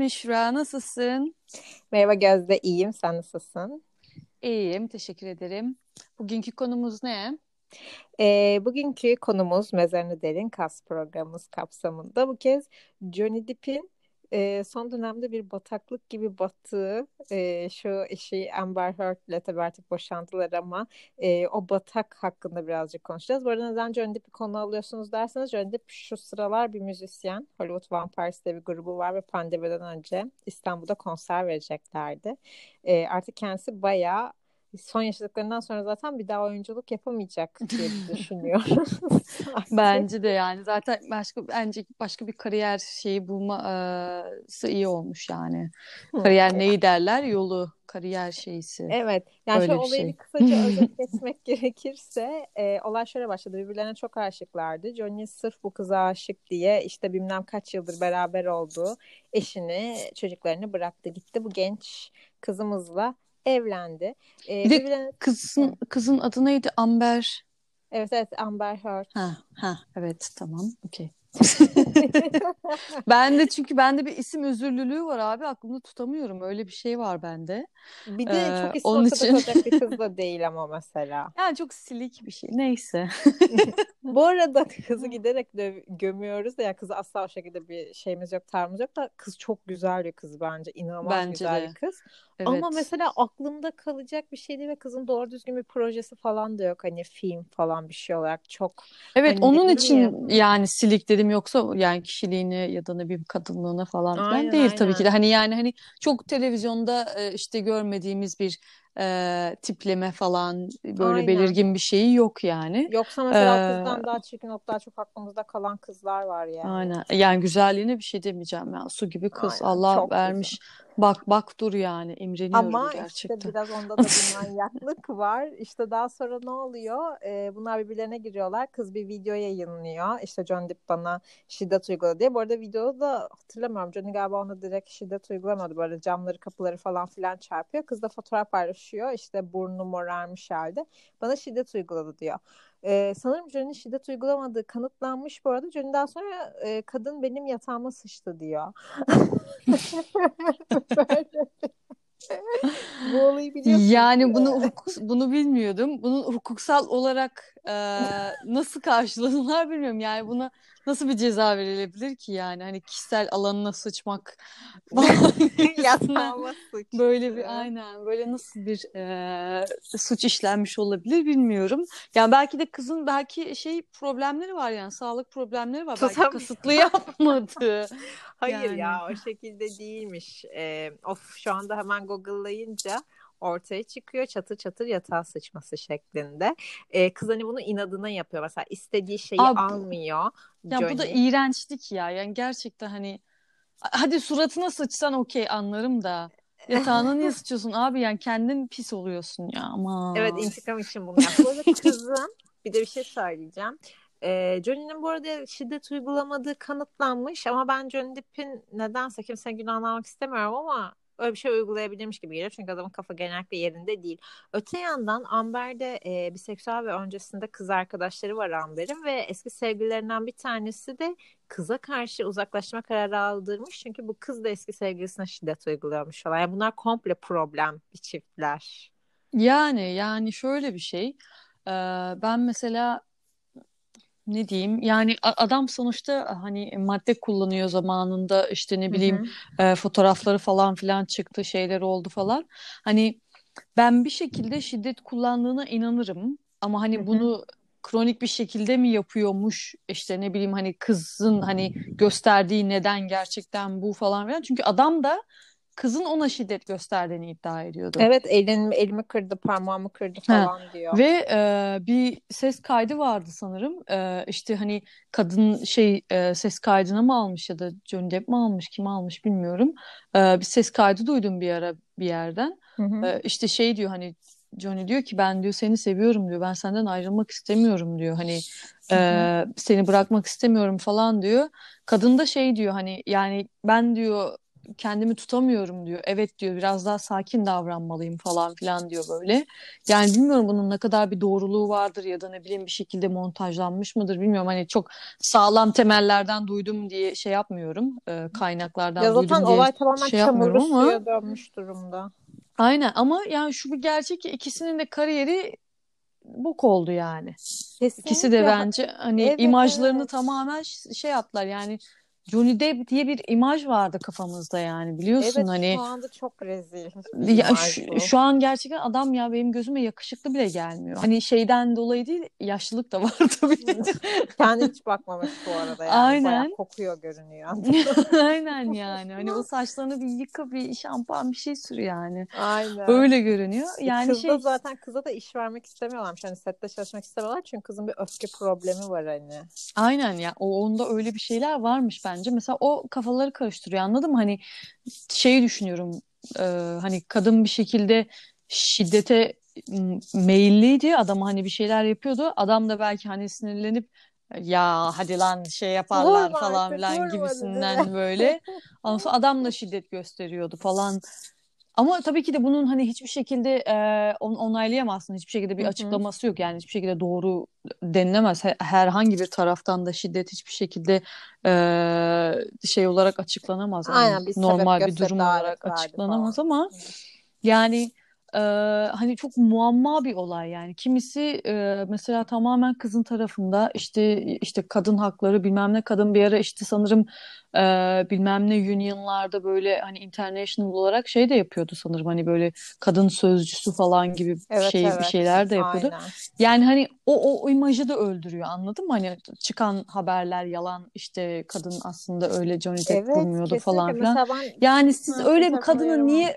Müşra nasılsın? Merhaba Gözde, iyiyim. Sen nasılsın? İyiyim, teşekkür ederim. Bugünkü konumuz ne? Ee, bugünkü konumuz Mezarını Derin Kas programımız kapsamında. Bu kez Johnny Depp'in e, son dönemde bir bataklık gibi battığı e, şu eşi Amber Heard'le tabii artık boşandılar ama e, o batak hakkında birazcık konuşacağız. Bu arada neden Johnny Depp'i konu alıyorsunuz derseniz Johnny Depp şu sıralar bir müzisyen. Hollywood Vampires diye bir grubu var ve pandemiden önce İstanbul'da konser vereceklerdi. E, artık kendisi bayağı son yaşadıklarından sonra zaten bir daha oyunculuk yapamayacak diye düşünüyorum. Bence de yani zaten başka bence başka bir kariyer şeyi bulması iyi olmuş yani. Kariyer neyi derler? Yolu, kariyer şeysi. Evet. Yani Öyle şu olayı şey. kısaca özet geçmek gerekirse e, olay şöyle başladı. Birbirlerine çok aşıklardı. Johnny sırf bu kıza aşık diye işte bilmem kaç yıldır beraber olduğu eşini, çocuklarını bıraktı gitti. Bu genç kızımızla evlendi. Ee, bir de birbirine... kızın, kızın adı neydi? Amber. Evet evet Amber Heard. Ha, ha evet tamam okey. ben de çünkü bende bir isim özürlülüğü var abi aklımda tutamıyorum öyle bir şey var bende. Bir de ee, çok isim onun için... bir kız da değil ama mesela. Yani çok silik bir şey neyse. Bu arada kızı giderek de gömüyoruz da ya kızı asla o şekilde bir şeyimiz yok tarzımız yok da kız çok güzel bir kız bence inanılmaz bence güzel de. bir kız. Evet. Ama mesela aklımda kalacak bir şey değil ve kızın doğru düzgün bir projesi falan da yok hani film falan bir şey olarak çok. Evet hani onun için ya. yani silik dedim yoksa yani kişiliğini ya da ne bir kadınlığına falan aynen, değil aynen. tabii ki de hani yani hani çok televizyonda işte görmediğimiz bir e, tipleme falan böyle Aynen. belirgin bir şeyi yok yani. Yoksa mesela ee, kızdan daha çirkin olup daha çok aklımızda kalan kızlar var yani. Aynen. Yani güzelliğine bir şey demeyeceğim ya. Su gibi kız Aynen. Allah vermiş. Güzel. Bak bak dur yani imreniyorum Ama gerçekten. işte biraz onda da bir manyaklık var. İşte daha sonra ne oluyor? Ee, bunlar birbirlerine giriyorlar. Kız bir video yayınlıyor. İşte John Depp bana şiddet uyguladı diye. Bu arada videoda da hatırlamıyorum. Johnny galiba ona direkt şiddet uygulamadı. Böyle camları kapıları falan filan çarpıyor. Kız da fotoğraf paylaşıyor. İşte burnu morarmış halde. Bana şiddet uyguladı diyor. Ee, sanırım Johnny şiddet uygulamadığı kanıtlanmış bu arada. Johnny daha sonra e, kadın benim yatağıma sıçtı diyor. bu olayı biliyorsun. Yani bunu hukuk, bunu bilmiyordum. Bunun hukuksal olarak e, nasıl karşıladılar bilmiyorum. Yani buna nasıl bir ceza verilebilir ki yani? Hani kişisel alanına sıçmak. Böyle bir aynen böyle nasıl bir e, suç işlenmiş olabilir bilmiyorum. Yani belki de kızın belki şey problemleri var yani sağlık problemleri var. Belki kasıtlı yapmadı. Hayır yani. ya o şekilde değilmiş. Ee, of şu anda hemen Google'layınca ortaya çıkıyor çatır çatır yatağa sıçması şeklinde. Ee, kız hani bunu inadına yapıyor. Mesela istediği şeyi Abi, almıyor. Ya Johnny. bu da iğrençlik ya. Yani gerçekten hani hadi suratına sıçsan okey anlarım da. Yatağına niye sıçıyorsun abi yani kendin pis oluyorsun ya ama. Evet intikam için bunu yap. Bu arada kızın bir de bir şey söyleyeceğim. E, Johnny'nin bu arada şiddet uygulamadığı kanıtlanmış ama ben Johnny Depp'in nedense kimsenin günahını almak istemiyorum ama öyle bir şey uygulayabilirmiş gibi geliyor. Çünkü adamın kafa genellikle yerinde değil. Öte yandan Amber'de e, biseksüel ve öncesinde kız arkadaşları var Amber'in ve eski sevgililerinden bir tanesi de kıza karşı uzaklaşma kararı aldırmış. Çünkü bu kız da eski sevgilisine şiddet uyguluyormuş falan. Yani bunlar komple problem bir çiftler. Yani yani şöyle bir şey. Ben mesela ne diyeyim? Yani adam sonuçta hani madde kullanıyor zamanında işte ne bileyim e, fotoğrafları falan filan çıktı şeyler oldu falan. Hani ben bir şekilde şiddet kullandığına inanırım ama hani bunu kronik bir şekilde mi yapıyormuş işte ne bileyim hani kızın hani gösterdiği neden gerçekten bu falan filan. Çünkü adam da kızın ona şiddet gösterdiğini iddia ediyordu. Evet elimi, elimi kırdı parmağımı kırdı falan ha. diyor. Ve e, bir ses kaydı vardı sanırım. E, işte hani kadın şey e, ses kaydını mı almış ya da Johnny Depp mi almış kim almış bilmiyorum. E, bir ses kaydı duydum bir ara bir yerden. Hı hı. E, işte şey diyor hani Johnny diyor ki ben diyor seni seviyorum diyor. Ben senden ayrılmak istemiyorum diyor. Hani e, seni bırakmak istemiyorum falan diyor. Kadın da şey diyor hani yani ben diyor kendimi tutamıyorum diyor. Evet diyor biraz daha sakin davranmalıyım falan filan diyor böyle. Yani bilmiyorum bunun ne kadar bir doğruluğu vardır ya da ne bileyim bir şekilde montajlanmış mıdır bilmiyorum. Hani çok sağlam temellerden duydum diye şey yapmıyorum. E, kaynaklardan ya duydum diye olay tamamen şey yapmıyorum ama. suya dönmüş durumda. Aynen ama yani şu bir gerçek ki ikisinin de kariyeri bok oldu yani. Kesinlikle. İkisi de bence hani evet, imajlarını evet. tamamen şey yaptılar yani Johnny Depp diye bir imaj vardı kafamızda yani biliyorsun evet, hani. Evet şu anda çok rezil. Ya, şu, şu an gerçekten adam ya benim gözüme yakışıklı bile gelmiyor. Hani şeyden dolayı değil yaşlılık da var tabii. Kendi hiç bakmamış bu arada yani. Aynen. Bayağı kokuyor görünüyor. Aynen yani. Hani o saçlarını bir yıka bir şampuan bir şey sür yani. Aynen. Öyle görünüyor. Yani Kız şey... da zaten kıza da iş vermek istemiyorlarmış. Hani sette çalışmak istemiyorlar çünkü kızın bir öfke problemi var hani. Aynen ya. O onda öyle bir şeyler varmış bence bence. Mesela o kafaları karıştırıyor anladın mı? Hani şey düşünüyorum e, hani kadın bir şekilde şiddete meyilliydi. Adam hani bir şeyler yapıyordu. Adam da belki hani sinirlenip ya hadi lan şey yaparlar vurma falan filan gibisinden böyle. Ondan sonra adam da şiddet gösteriyordu falan. Ama tabii ki de bunun hani hiçbir şekilde e, onaylayamazsın. Hiçbir şekilde bir açıklaması yok. Yani hiçbir şekilde doğru denilemez. Herhangi bir taraftan da şiddet hiçbir şekilde e, şey olarak açıklanamaz. Yani Aynen, bir normal bir durum olarak açıklanamaz falan. ama yani e, hani çok muamma bir olay yani. Kimisi e, mesela tamamen kızın tarafında işte işte kadın hakları bilmem ne kadın bir ara işte sanırım e, bilmem ne unionlarda böyle hani international olarak şey de yapıyordu sanırım hani böyle kadın sözcüsü falan gibi evet, şey evet. bir şeyler de yapıyordu. Aynen. Yani hani o, o o imajı da öldürüyor anladın mı? Hani çıkan haberler yalan işte kadın aslında öyle Johnny Depp evet, vurmuyordu falan filan. Yani siz öyle bir kadını niye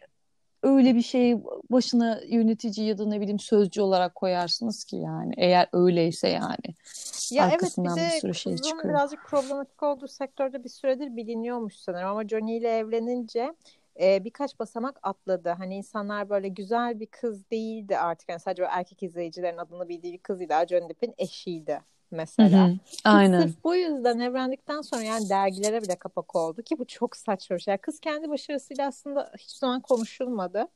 öyle bir şey başına yönetici ya da ne bileyim sözcü olarak koyarsınız ki yani eğer öyleyse yani. Ya Arkasından evet bir de bir sürü şey çıkıyor. birazcık problematik olduğu sektörde bir süredir biliniyormuş sanırım ama Johnny ile evlenince e, birkaç basamak atladı. Hani insanlar böyle güzel bir kız değildi artık. Yani sadece erkek izleyicilerin adını bildiği bir kızıydı. Johnny Depp'in eşiydi mesela. Hı hı. Aynen. Sırf bu yüzden evlendikten sonra yani dergilere bile kapak oldu ki bu çok saçma bir şey. Kız kendi başarısıyla aslında hiç zaman konuşulmadı.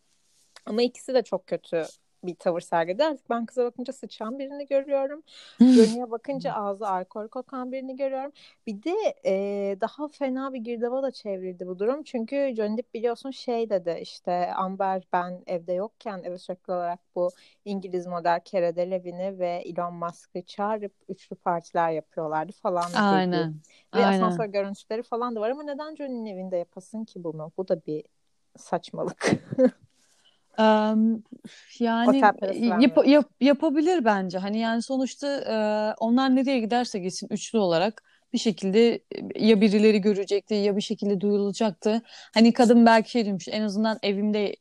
Ama ikisi de çok kötü bir tavır sergiledi. Artık ben kıza bakınca sıçan birini görüyorum. Johnny'e bakınca ağzı alkol kokan birini görüyorum. Bir de e, daha fena bir girdaba da çevrildi bu durum. Çünkü Johnny Depp biliyorsun şey dedi işte Amber ben evde yokken eve sürekli olarak bu İngiliz model Cara Delevingne'i ve Elon Musk'ı çağırıp üçlü partiler yapıyorlardı falan. Aynen. Dedi. Ve Aynen. asansör görüntüleri falan da var ama neden Johnny'nin evinde yapasın ki bunu? Bu da bir saçmalık. Yani yap, yap, yapabilir bence. Hani yani sonuçta e, onlar nereye giderse gitsin üçlü olarak bir şekilde ya birileri görecekti ya bir şekilde duyulacaktı. Hani kadın belki şey demiş en azından evimde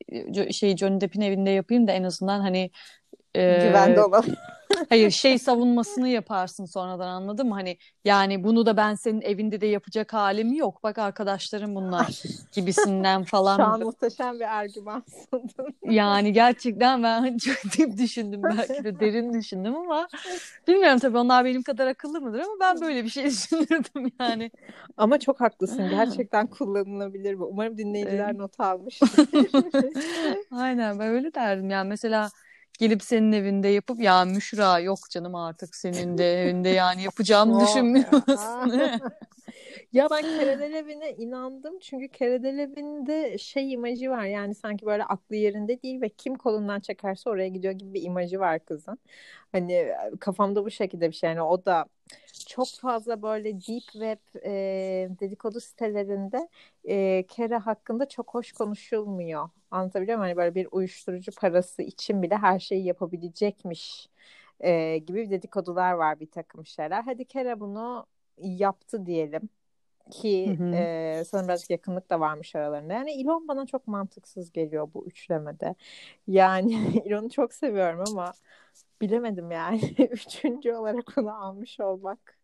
şey Johnny Depp'in evinde yapayım da en azından hani e, güvende olalım. Hayır şey savunmasını yaparsın sonradan anladın mı? Hani yani bunu da ben senin evinde de yapacak halim yok. Bak arkadaşlarım bunlar gibisinden falan. Şu an muhteşem bir argüman sundun. Yani gerçekten ben hani çok deep düşündüm belki de derin düşündüm ama bilmiyorum tabii onlar benim kadar akıllı mıdır ama ben böyle bir şey düşünürdüm yani. Ama çok haklısın. Gerçekten kullanılabilir bu. Umarım dinleyiciler not almış. Aynen ben öyle derdim. Yani mesela gelip senin evinde yapıp ya Müşra yok canım artık senin de evinde yani yapacağımı düşünmüyorsun. ya ben Keredelev'ine inandım çünkü Keredelev'inde şey imajı var yani sanki böyle aklı yerinde değil ve kim kolundan çekerse oraya gidiyor gibi bir imajı var kızın. Hani kafamda bu şekilde bir şey yani o da çok fazla böyle deep web e, dedikodu sitelerinde e, Kere hakkında çok hoş konuşulmuyor. Anlatabiliyor muyum? Hani böyle bir uyuşturucu parası için bile her şeyi yapabilecekmiş e, gibi dedikodular var bir takım şeyler. Hadi Kere bunu yaptı diyelim ki hı hı. E, sanırım birazcık yakınlık da varmış aralarında. Yani Elon bana çok mantıksız geliyor bu üçlemede. Yani Elon'u çok seviyorum ama bilemedim yani. Üçüncü olarak onu almış olmak.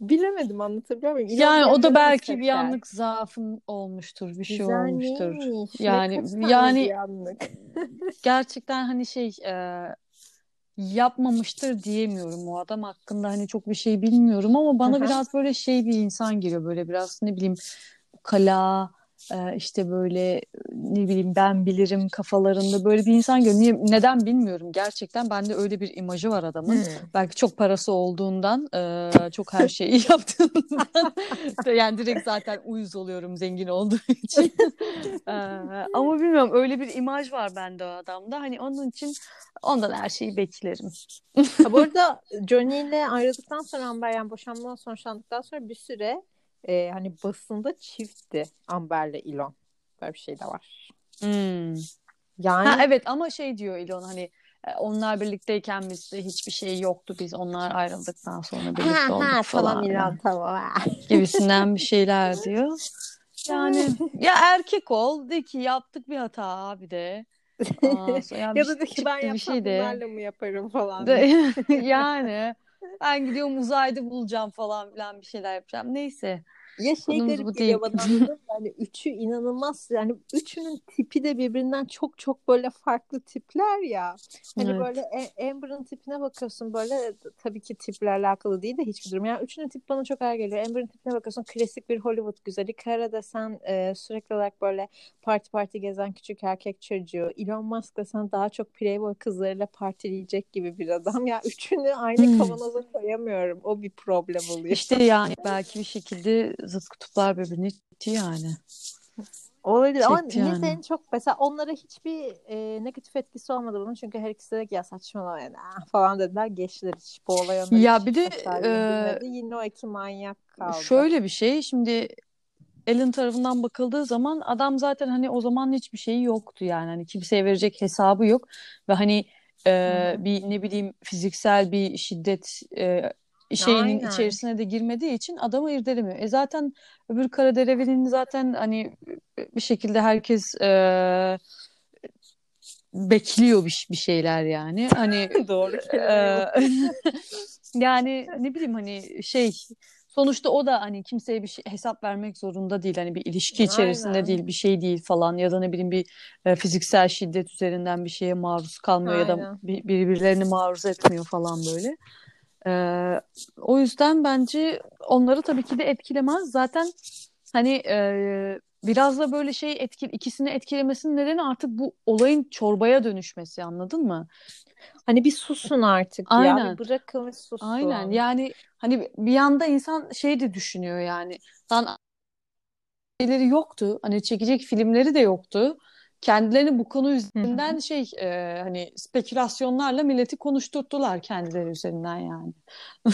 Bilemedim anlatabiliyor muyum? Yani o da belki bir anlık zaafın olmuştur, bir şey Güzel olmuştur. Neymiş? Yani yani gerçekten hani şey e, yapmamıştır diyemiyorum o adam hakkında hani çok bir şey bilmiyorum ama bana biraz böyle şey bir insan geliyor böyle biraz ne bileyim kala e, işte böyle ne bileyim ben bilirim kafalarında böyle bir insan görüyor. neden bilmiyorum gerçekten. Bende öyle bir imajı var adamın. Hmm. Belki çok parası olduğundan, e, çok her şeyi yaptığından. yani direkt zaten uyuz oluyorum zengin olduğu için. e, ama bilmiyorum öyle bir imaj var bende o adamda. Hani onun için ondan her şeyi beklerim. ha, bu arada Johnny ile ayrıldıktan sonra Amber yani boşanmadan sonuçlandıktan sonra bir süre e, hani basında çiftti Amber'le Elon. Böyle bir şey de var. Hmm. Yani ha, evet ama şey diyor Elon hani e, onlar birlikteyken bizde hiçbir şey yoktu. Biz onlar ayrıldıktan sonra birlikte ha, olduk ha, falan. İlhan tamam. Gibisinden bir şeyler diyor. Yani ya erkek ol de ki yaptık bir hata abi de. Aa, yani ya da de ki ben yapsam şey de. bunlarla mı yaparım falan. yani ben gidiyorum uzayda bulacağım falan filan bir şeyler yapacağım. Neyse. Ya şey Konumuz garip geliyor bana yani üçü inanılmaz yani üçünün tipi de birbirinden çok çok böyle farklı tipler ya. Hani evet. böyle Amber'ın tipine bakıyorsun böyle tabii ki tiple alakalı değil de hiçbir durum. Yani üçünün tip bana çok ağır geliyor. Amber'ın tipine bakıyorsun klasik bir Hollywood güzeli. Kara desen e, sürekli olarak böyle parti parti gezen küçük erkek çocuğu. Elon Musk desen daha çok playboy kızlarıyla partileyecek gibi bir adam. Ya üçünü aynı hmm. kavanoza koyamıyorum. O bir problem oluyor. İşte yani belki bir şekilde zıt kutuplar birbirini itti yani. Olabilir Çekti ama yani. en çok mesela onlara hiçbir e, negatif etkisi olmadı bunun çünkü her ikisi de ya saçmalama yani ah, falan dediler geçtiler hiç bu olay Ya bir de e, yine o iki manyak kaldı. Şöyle bir şey şimdi Ellen tarafından bakıldığı zaman adam zaten hani o zaman hiçbir şeyi yoktu yani hani kimseye verecek hesabı yok ve hani e, bir ne bileyim fiziksel bir şiddet e, şeyinin Aynen. içerisine de girmediği için adamı irdelemiyor. E zaten öbür Karaderevi'nin zaten hani bir şekilde herkes e, bekliyor bir, bir şeyler yani. Hani doğru. E, yani ne bileyim hani şey sonuçta o da hani kimseye bir şey, hesap vermek zorunda değil. Hani bir ilişki içerisinde Aynen. değil, bir şey değil falan ya da ne bileyim bir e, fiziksel şiddet üzerinden bir şeye maruz kalmıyor Aynen. ya da bir, birbirlerini maruz etmiyor falan böyle. Ee, o yüzden bence onları tabii ki de etkilemez. Zaten hani e, biraz da böyle şey etkil ikisini etkilemesinin nedeni artık bu olayın çorbaya dönüşmesi anladın mı? Hani bir susun artık Aynen. ya. Bir bırakın susun. Aynen. Yani hani bir yanda insan şey de düşünüyor yani. Lan şeyleri yoktu. Hani çekecek filmleri de yoktu kendilerini bu konu üzerinden Hı-hı. şey e, hani spekülasyonlarla milleti konuşturttular kendileri üzerinden yani.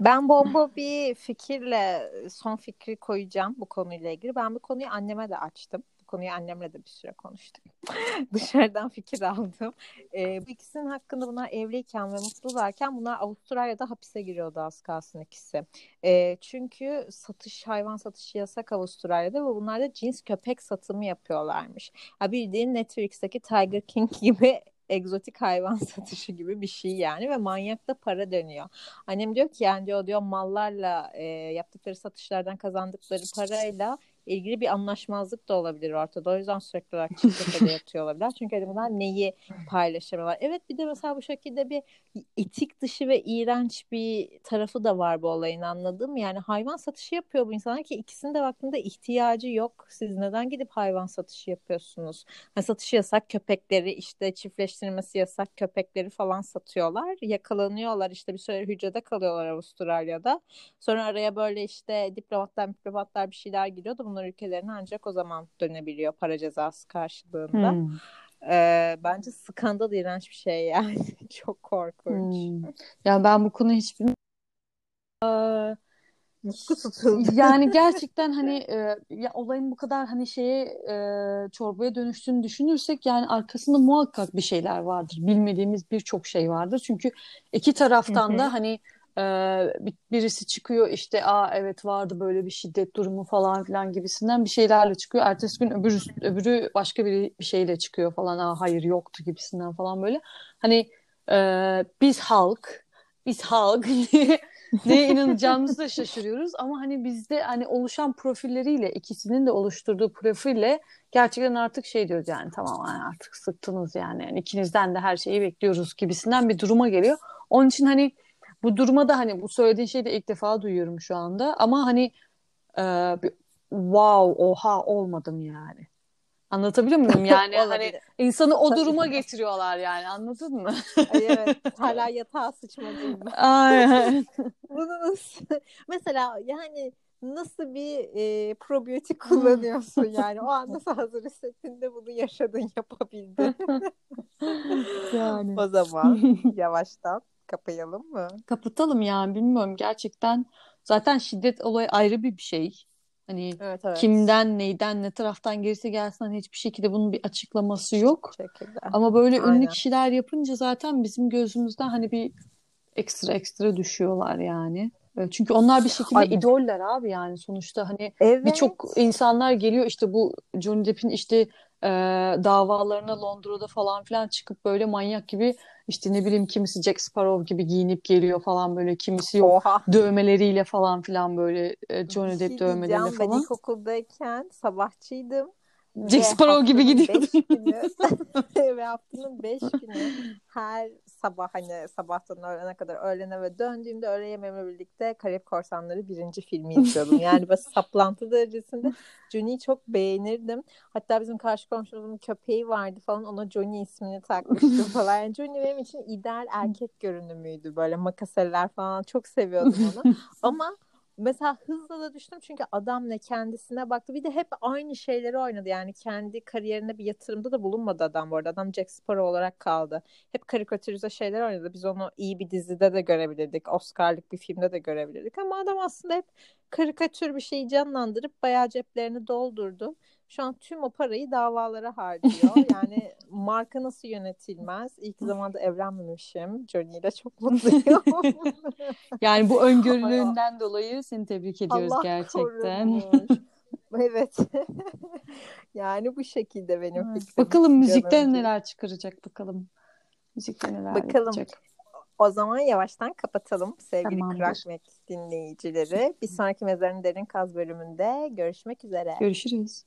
ben bomba bir fikirle son fikri koyacağım bu konuyla ilgili. Ben bu konuyu anneme de açtım konuyu annemle de bir süre konuştuk. Dışarıdan fikir aldım. E, bu ikisinin hakkında bunlar evliyken ve mutlularken bunlar Avustralya'da hapise giriyordu az kalsın ikisi. E, çünkü satış, hayvan satışı yasak Avustralya'da ve bunlar da cins köpek satımı yapıyorlarmış. Ha, bildiğin Netflix'teki Tiger King gibi egzotik hayvan satışı gibi bir şey yani ve manyakta para dönüyor. Annem diyor ki yani diyor, diyor mallarla e, yaptıkları satışlardan kazandıkları parayla ilgili bir anlaşmazlık da olabilir ortada. O yüzden sürekli olarak çift yatıyor olabilir. Çünkü hani bunlar neyi paylaşamıyorlar. Evet bir de mesela bu şekilde bir etik dışı ve iğrenç bir tarafı da var bu olayın anladın mı? Yani hayvan satışı yapıyor bu insanlar ki ikisinin de vaktinde ihtiyacı yok. Siz neden gidip hayvan satışı yapıyorsunuz? Yani satışı yasak köpekleri işte çiftleştirmesi yasak köpekleri falan satıyorlar. Yakalanıyorlar işte bir süre hücrede kalıyorlar Avustralya'da. Sonra araya böyle işte diplomatlar diplomatlar bir şeyler giriyor da bunlar ülkelerine ancak o zaman dönebiliyor para cezası karşılığında. Hmm. Ee, bence skandal iğrenç bir şey yani. Çok korkunç. Hmm. Ya ben bu konu hiç bilmiyorum. Mutlu tutuldu. Yani gerçekten hani e, ya olayın bu kadar hani şeye e, çorbaya dönüştüğünü düşünürsek yani arkasında muhakkak bir şeyler vardır. Bilmediğimiz birçok şey vardır. Çünkü iki taraftan da hani ee, birisi çıkıyor işte aa evet vardı böyle bir şiddet durumu falan filan gibisinden bir şeylerle çıkıyor. Ertesi gün öbürü, öbürü başka bir, bir şeyle çıkıyor falan aa hayır yoktu gibisinden falan böyle. Hani e, biz halk biz halk neye inanacağımızı şaşırıyoruz ama hani bizde hani oluşan profilleriyle ikisinin de oluşturduğu profille gerçekten artık şey diyoruz yani tamam artık sıktınız yani. yani ikinizden de her şeyi bekliyoruz gibisinden bir duruma geliyor. Onun için hani bu duruma da hani bu söylediğin şeyi de ilk defa duyuyorum şu anda ama hani e, wow oha olmadım yani. Anlatabiliyor muyum? Yani hani insanı o duruma getiriyorlar yani anladın mı? Ay evet hala yatağa sıçmadayım ben. Aynen. Bunu nasıl, mesela yani nasıl bir e, probiyotik kullanıyorsun yani o an nasıl hazır hissettiğinde bunu yaşadın yapabildin. yani. O zaman yavaştan kapayalım mı? Kapatalım yani bilmiyorum gerçekten zaten şiddet olayı ayrı bir şey. Hani Evet evet. kimden, neyden, ne taraftan gelirse gelsin hani hiçbir şekilde bunun bir açıklaması yok. Şekilde. Ama böyle ünlü Aynen. kişiler yapınca zaten bizim gözümüzden hani bir ekstra ekstra düşüyorlar yani. E, Çünkü onlar bir şekilde Ay- idoller abi yani sonuçta hani Evet. birçok insanlar geliyor işte bu Johnny Depp'in işte e, davalarına Londra'da falan filan çıkıp böyle manyak gibi işte ne bileyim kimisi Jack Sparrow gibi giyinip geliyor falan böyle kimisi yok Oha. dövmeleriyle falan filan böyle e, Johnny Bir Depp şey dövmeleriyle diyeceğim. Ben falan. ilkokuldayken sabahçıydım. Jack Sparrow gibi beş günü ve haftanın beş günü her sabah hani sabahtan öğlene kadar öğlene ve döndüğümde öğle yemeğimle birlikte Karayip Korsanları birinci filmi izliyordum. Yani böyle saplantı derecesinde Johnny'yi çok beğenirdim. Hatta bizim karşı komşumuzun köpeği vardı falan ona Johnny ismini takmıştım falan. Yani Johnny benim için ideal erkek görünümüydü. Böyle makaseller falan çok seviyordum onu. Ama Mesela hızla da düştüm çünkü adam ne kendisine baktı. Bir de hep aynı şeyleri oynadı. Yani kendi kariyerine bir yatırımda da bulunmadı adam bu arada. Adam Jack Sparrow olarak kaldı. Hep karikatürize şeyler oynadı. Biz onu iyi bir dizide de görebilirdik. Oscar'lık bir filmde de görebilirdik. Ama adam aslında hep karikatür bir şeyi canlandırıp bayağı ceplerini doldurdu. Şu an tüm o parayı davalara harcıyor. Yani marka nasıl yönetilmez? İlk zamanda evlenmemişim. Johnny ile çok mutluyum. Yani bu öngörülüğünden dolayı seni tebrik ediyoruz Allah gerçekten. Evet. yani bu şekilde benim Evet. fikrim. Bakalım müzikten neler çıkaracak bakalım. Müzikte neler Bakalım. yapacak. O zaman yavaştan kapatalım sevgili Tamamdır. Krakmek dinleyicileri. Bir sonraki Mezarın Derin Kaz bölümünde görüşmek üzere. Görüşürüz.